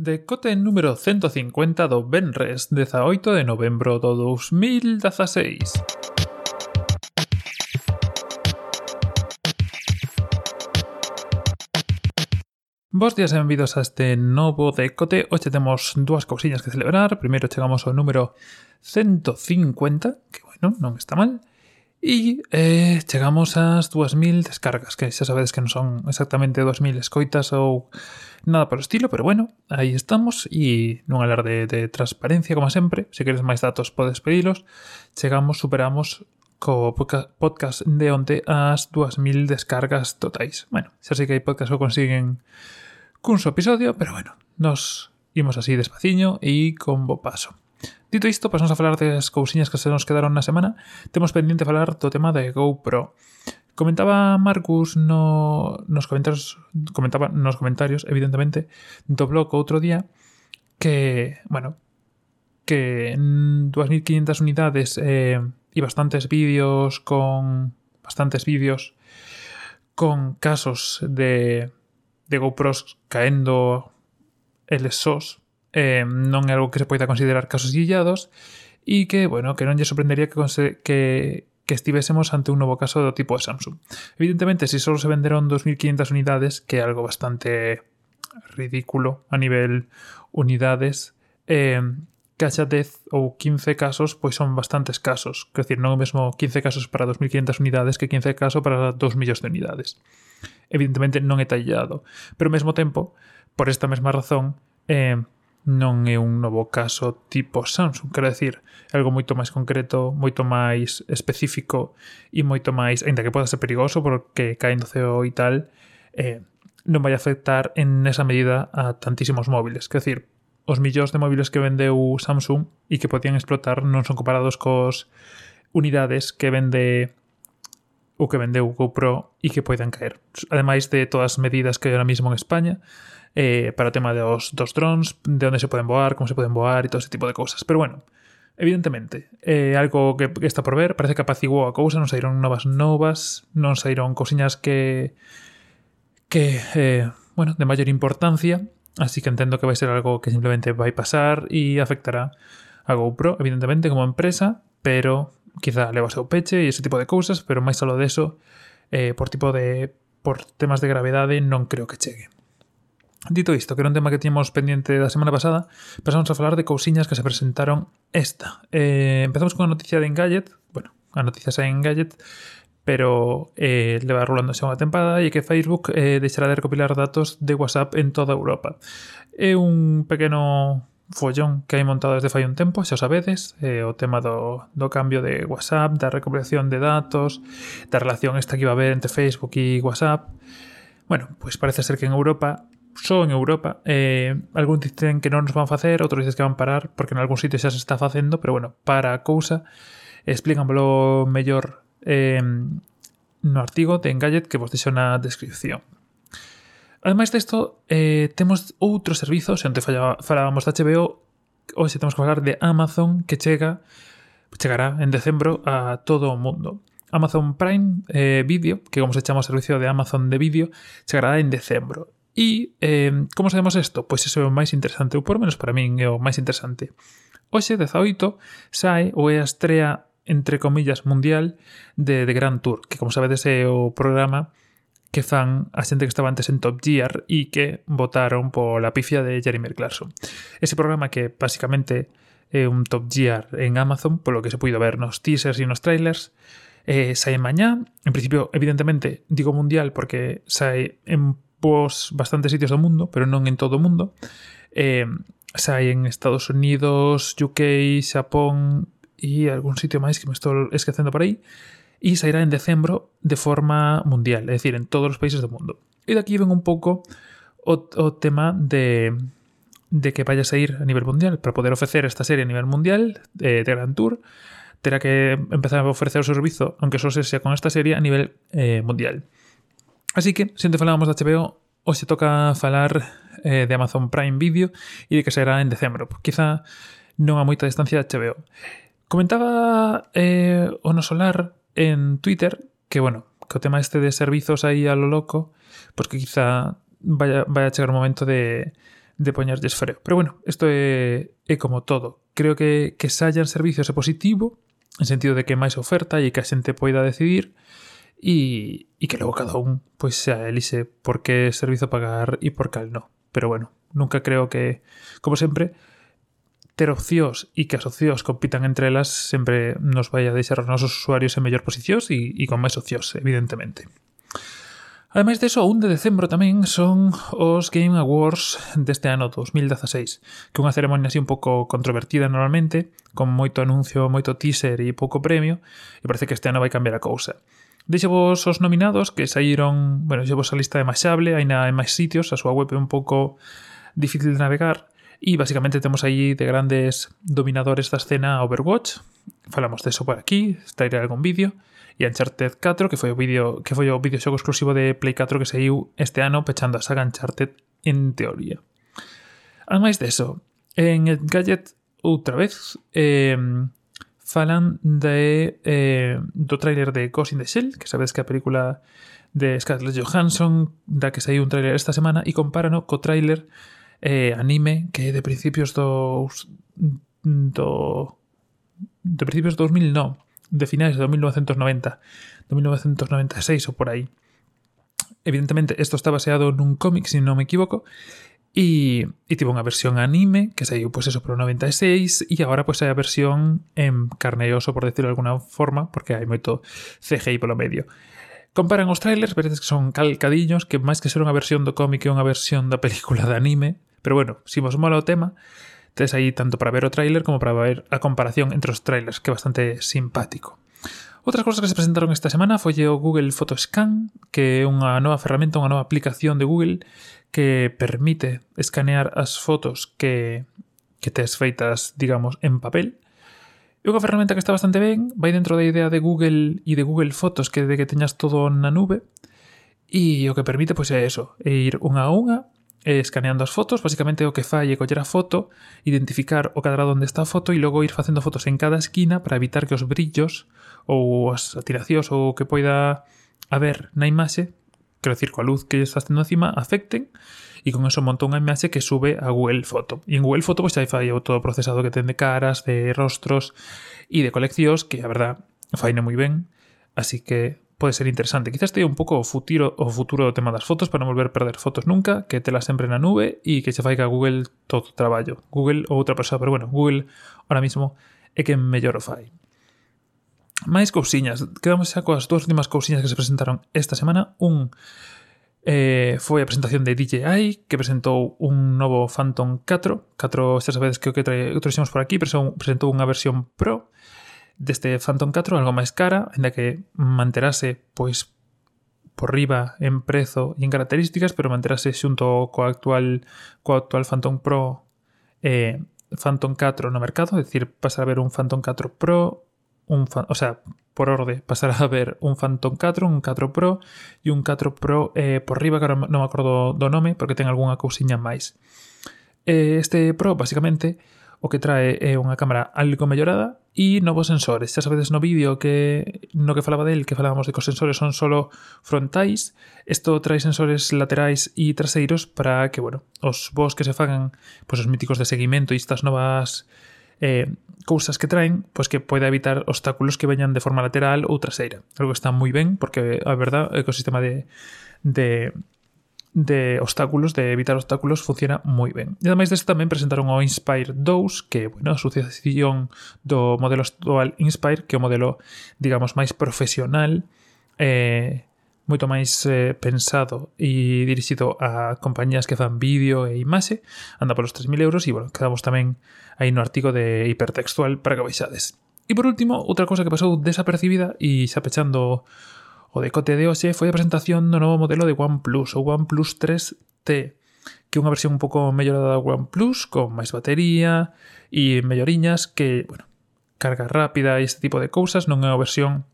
Decote número 150 do Benres, 18 de novembro do 2016. Bos días e benvidos a este novo decote. Hoxe temos dúas cousiñas que celebrar. Primeiro chegamos ao número 150, que bueno, non está mal. E eh, chegamos ás 2000 descargas, que xa sabedes que non son exactamente 2000 escoitas ou nada por o estilo, pero bueno, aí estamos e nun alarde de, de transparencia como sempre, se queres máis datos podes pedilos, chegamos, superamos co podcast de onte ás 2000 descargas totais. Bueno, xa sei que hai podcast que consiguen cun so episodio, pero bueno, nos imos así despaciño e con bo paso. Dito isto, pois pasamos a falar das cousiñas que se nos quedaron na semana. Temos pendiente falar do tema da GoPro. Comentaba Marcus no, nos comentarios, comentaba nos comentarios, evidentemente, do blog outro día que, bueno, que 2500 unidades eh, e bastantes vídeos con bastantes vídeos con casos de, de GoPros caendo el SOS eh, non é algo que se poida considerar casos guillados e que, bueno, que non lle sorprendería que, que, que estivésemos ante un novo caso do tipo de Samsung. Evidentemente, se si só se venderon 2.500 unidades, que é algo bastante ridículo a nivel unidades, eh, que haxa 10 ou 15 casos, pois son bastantes casos. Quer decir, non é o mesmo 15 casos para 2.500 unidades que 15 casos para 2 millóns de unidades. Evidentemente non é tallado. Pero ao mesmo tempo, por esta mesma razón, eh, non é un novo caso tipo Samsung, quero decir, algo moito máis concreto, moito máis específico e moito máis, aínda que poda ser perigoso porque caen do ceo e tal, eh, non vai afectar en esa medida a tantísimos móviles. Quer decir, os millóns de móviles que vendeu Samsung e que podían explotar non son comparados cos unidades que vende o que vendeu GoPro e que poidan caer. Ademais de todas as medidas que hai ahora mismo en España, eh, para o tema dos, dos drones, de onde se poden voar, como se poden voar e todo ese tipo de cousas. Pero bueno, evidentemente, eh, algo que, que está por ver, parece que apaciguou a cousa, non saíron novas novas, non saíron cousiñas que que, eh, bueno, de maior importancia, así que entendo que vai ser algo que simplemente vai pasar e afectará a GoPro, evidentemente, como empresa, pero quizá leva o seu peche e ese tipo de cousas, pero máis aló deso, eh, por tipo de por temas de gravedade non creo que chegue. Dito isto, que era un tema que tínhamos pendente da semana pasada, pasamos a falar de cousiñas que se presentaron esta. Eh, empezamos con a noticia de Engadget, bueno, a noticia xa en Engadget, pero eh, leva rolando xa unha tempada e que Facebook eh, deixará de recopilar datos de WhatsApp en toda Europa. É un pequeno follón que hai montado desde fai un tempo, xa sabedes, eh, o tema do, do cambio de WhatsApp, da recopilación de datos, da relación esta que iba a haber entre Facebook e WhatsApp. Bueno, pois pues parece ser que en Europa, só en Europa, eh, algúns dicen que non nos van facer, outros dicen que van parar, porque en algún sitio xa se está facendo, pero bueno, para a cousa, explícanmelo mellor eh, no artigo de Engadget que vos deixo na descripción. Ademais desto, eh, temos outros servizos, se falla, falábamos da HBO, hoxe temos que falar de Amazon, que chega chegará en decembro a todo o mundo. Amazon Prime eh, Video, que como se chama o servicio de Amazon de vídeo, chegará en decembro. E eh, como sabemos isto? Pois iso é o máis interesante, ou por menos para min é o máis interesante. Hoxe, 18, sae ou é a estrea, entre comillas, mundial de The Grand Tour, que como sabedes é o programa que fan a xente que estaba antes en Top Gear e que votaron pola pifia de Jeremy Clarkson. Ese programa que basicamente é un Top Gear en Amazon, polo que se puido ver nos teasers e nos trailers, eh, sae mañá, en principio, evidentemente, digo mundial porque sae en pos bastantes sitios do mundo, pero non en todo o mundo. Eh, sae en Estados Unidos, UK, Xapón e algún sitio máis que me estou esquecendo por aí y sairá en decembro de forma mundial, é dicir, en todos os países do mundo. E daqui ven un pouco o, o tema de, de que vaya a sair a nivel mundial. Para poder ofrecer esta serie a nivel mundial eh, de Grand Tour, terá que empezar a ofrecer o servizo, aunque só se sea con esta serie, a nivel eh, mundial. Así que, se te falábamos de HBO, hoxe toca falar eh, de Amazon Prime Video e de que será en decembro. Quizá non a moita distancia de HBO. Comentaba eh, o no solar en Twitter que, bueno, que o tema este de servizos aí a lo loco, pois que quizá vaya, vaya a chegar o momento de, de poñerlles freo. Pero bueno, isto é, é como todo. Creo que que saian servicios é positivo, en sentido de que máis oferta e que a xente poida decidir, e, e que logo cada un pois pues, xa elixe por que servizo pagar e por cal no. Pero bueno, nunca creo que, como sempre, terocios e que as opcións compitan entre elas sempre nos vai a deixar os nosos usuarios en mellor posicións e, e con máis opcións, evidentemente. Ademais deso, o 1 de decembro tamén son os Game Awards deste ano 2016, que é unha ceremonia así un pouco controvertida normalmente, con moito anuncio, moito teaser e pouco premio, e parece que este ano vai cambiar a cousa. Deixevos os nominados que saíron, bueno, vos a lista de Mashable, hai na en máis sitios, a súa web é un pouco difícil de navegar, E basicamente temos aí de grandes dominadores da escena Overwatch, falamos deso por aquí, traeré algún vídeo, e Uncharted 4, que foi o vídeo que foi o videoxogo exclusivo de Play 4 que saiu este ano pechando a saga Uncharted en teoría. Ademais deso, en el Gadget outra vez eh, falan de, eh, do tráiler de Ghost in the Shell, que sabedes que a película de Scarlett Johansson, da que saiu un tráiler esta semana, e compárano co tráiler eh, anime que de principios dos do de principios de 2000 non de finales de 1990, de 1996 o por aí. Evidentemente, esto está baseado nun cómic, se si non me equivoco, e, e tivo unha versión anime que saiu pois eso por 96 e agora pois hai a versión en carne e oso, por decirlo de alguna forma, porque hai moito CGI polo medio. Comparan os trailers, veredes que son calcadiños, que máis que ser unha versión do cómic é unha versión da película de anime, pero bueno, se si vos mola o tema, tes aí tanto para ver o trailer como para ver a comparación entre os trailers, que é bastante simpático. Outras cousas que se presentaron esta semana foi o Google Photoscan, que é unha nova ferramenta, unha nova aplicación de Google que permite escanear as fotos que, que tes feitas, digamos, en papel, É unha ferramenta que está bastante ben, vai dentro da idea de Google e de Google Fotos, que de que teñas todo na nube, e o que permite pois é eso, é ir unha a unha, eh, escaneando as fotos, basicamente o que fai é coller a foto, identificar o cadrado onde está a foto e logo ir facendo fotos en cada esquina para evitar que os brillos ou as atiracións ou o que poida haber na imaxe quero dicir, coa luz que estás tendo encima, afecten e con eso monta unha imaxe que sube a Google Foto. E en Google Foto pois, aí fai o todo o procesado que ten de caras, de rostros e de coleccións, que a verdad faine moi ben, así que pode ser interesante. Quizás te un pouco o futuro, o futuro do tema das fotos para non volver a perder fotos nunca, que te las sempre na nube e que se faiga Google todo o traballo. Google ou outra persoa, pero bueno, Google ahora mismo é que mellor o. Máis cousiñas, quedamos xa coas dúas últimas cousiñas que se presentaron esta semana. Un eh, foi a presentación de DJI, que presentou un novo Phantom 4, 4 xa sabedes que o que trae, o traxemos por aquí, pero presentou unha versión Pro deste Phantom 4, algo máis cara, ainda que manterase pois por riba en prezo e en características, pero manterase xunto co actual co actual Phantom Pro eh, Phantom 4 no mercado, é dicir, pasar a ver un Phantom 4 Pro un fan, o sea, por orde, pasarás a ver un Phantom 4, un 4 Pro e un 4 Pro eh, por riba, que agora non me acordo do nome, porque ten algunha cousiña máis. Eh, este Pro, basicamente, o que trae é unha cámara algo mellorada e novos sensores. Xa sabedes no vídeo que no que falaba del, que falábamos de que os sensores son solo frontais, isto trae sensores laterais e traseiros para que, bueno, os vos que se fagan, pois os míticos de seguimento e estas novas eh, cousas que traen, pois que pode evitar obstáculos que veñan de forma lateral ou traseira. Algo que está moi ben, porque a verdad o ecosistema de, de de obstáculos, de evitar obstáculos, funciona moi ben. E ademais deste tamén presentaron o Inspire 2, que, bueno, a sucesión do modelo actual Inspire, que é o modelo, digamos, máis profesional, eh, moito máis eh, pensado e dirixido a compañías que fan vídeo e imaxe, anda polos 3.000 euros e, bueno, quedamos tamén aí no artigo de hipertextual para que veixades. E por último, outra cousa que pasou desapercibida e xa pechando o decote de hoxe foi a presentación do novo modelo de OnePlus, o OnePlus 3T, que é unha versión un pouco mellorada da OnePlus, con máis batería e melloriñas que, bueno, carga rápida e este tipo de cousas, non é a versión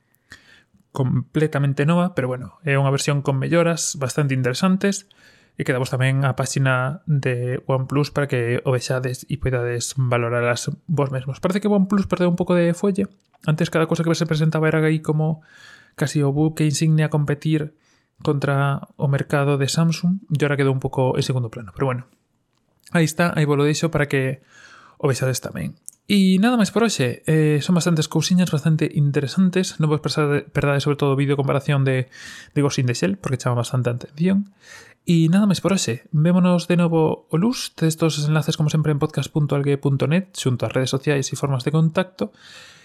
completamente nova, pero bueno, é unha versión con melloras bastante interesantes e quedamos tamén a páxina de OnePlus para que o vexades e poidades valoralas vos mesmos. Parece que OnePlus perdeu un pouco de folle. Antes cada cosa que se presentaba era aí como casi o buque insignia a competir contra o mercado de Samsung e ahora quedou un pouco en segundo plano. Pero bueno, aí está, aí vos lo deixo para que o vexades tamén. E nada máis por hoxe, eh, son bastantes cousiñas bastante interesantes, non vos perdade sobre todo vídeo de comparación de, de Ghost in the Shell, porque chama bastante atención. E nada máis por hoxe, vémonos de novo o luz, estos enlaces como sempre en podcast.algue.net, xunto ás redes sociais e formas de contacto,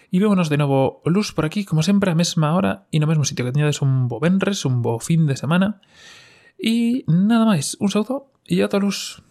e vémonos de novo o luz por aquí, como sempre, a mesma hora e no mesmo sitio, que teñades un bo venres, un bo fin de semana, e nada máis, un saúdo e a todos.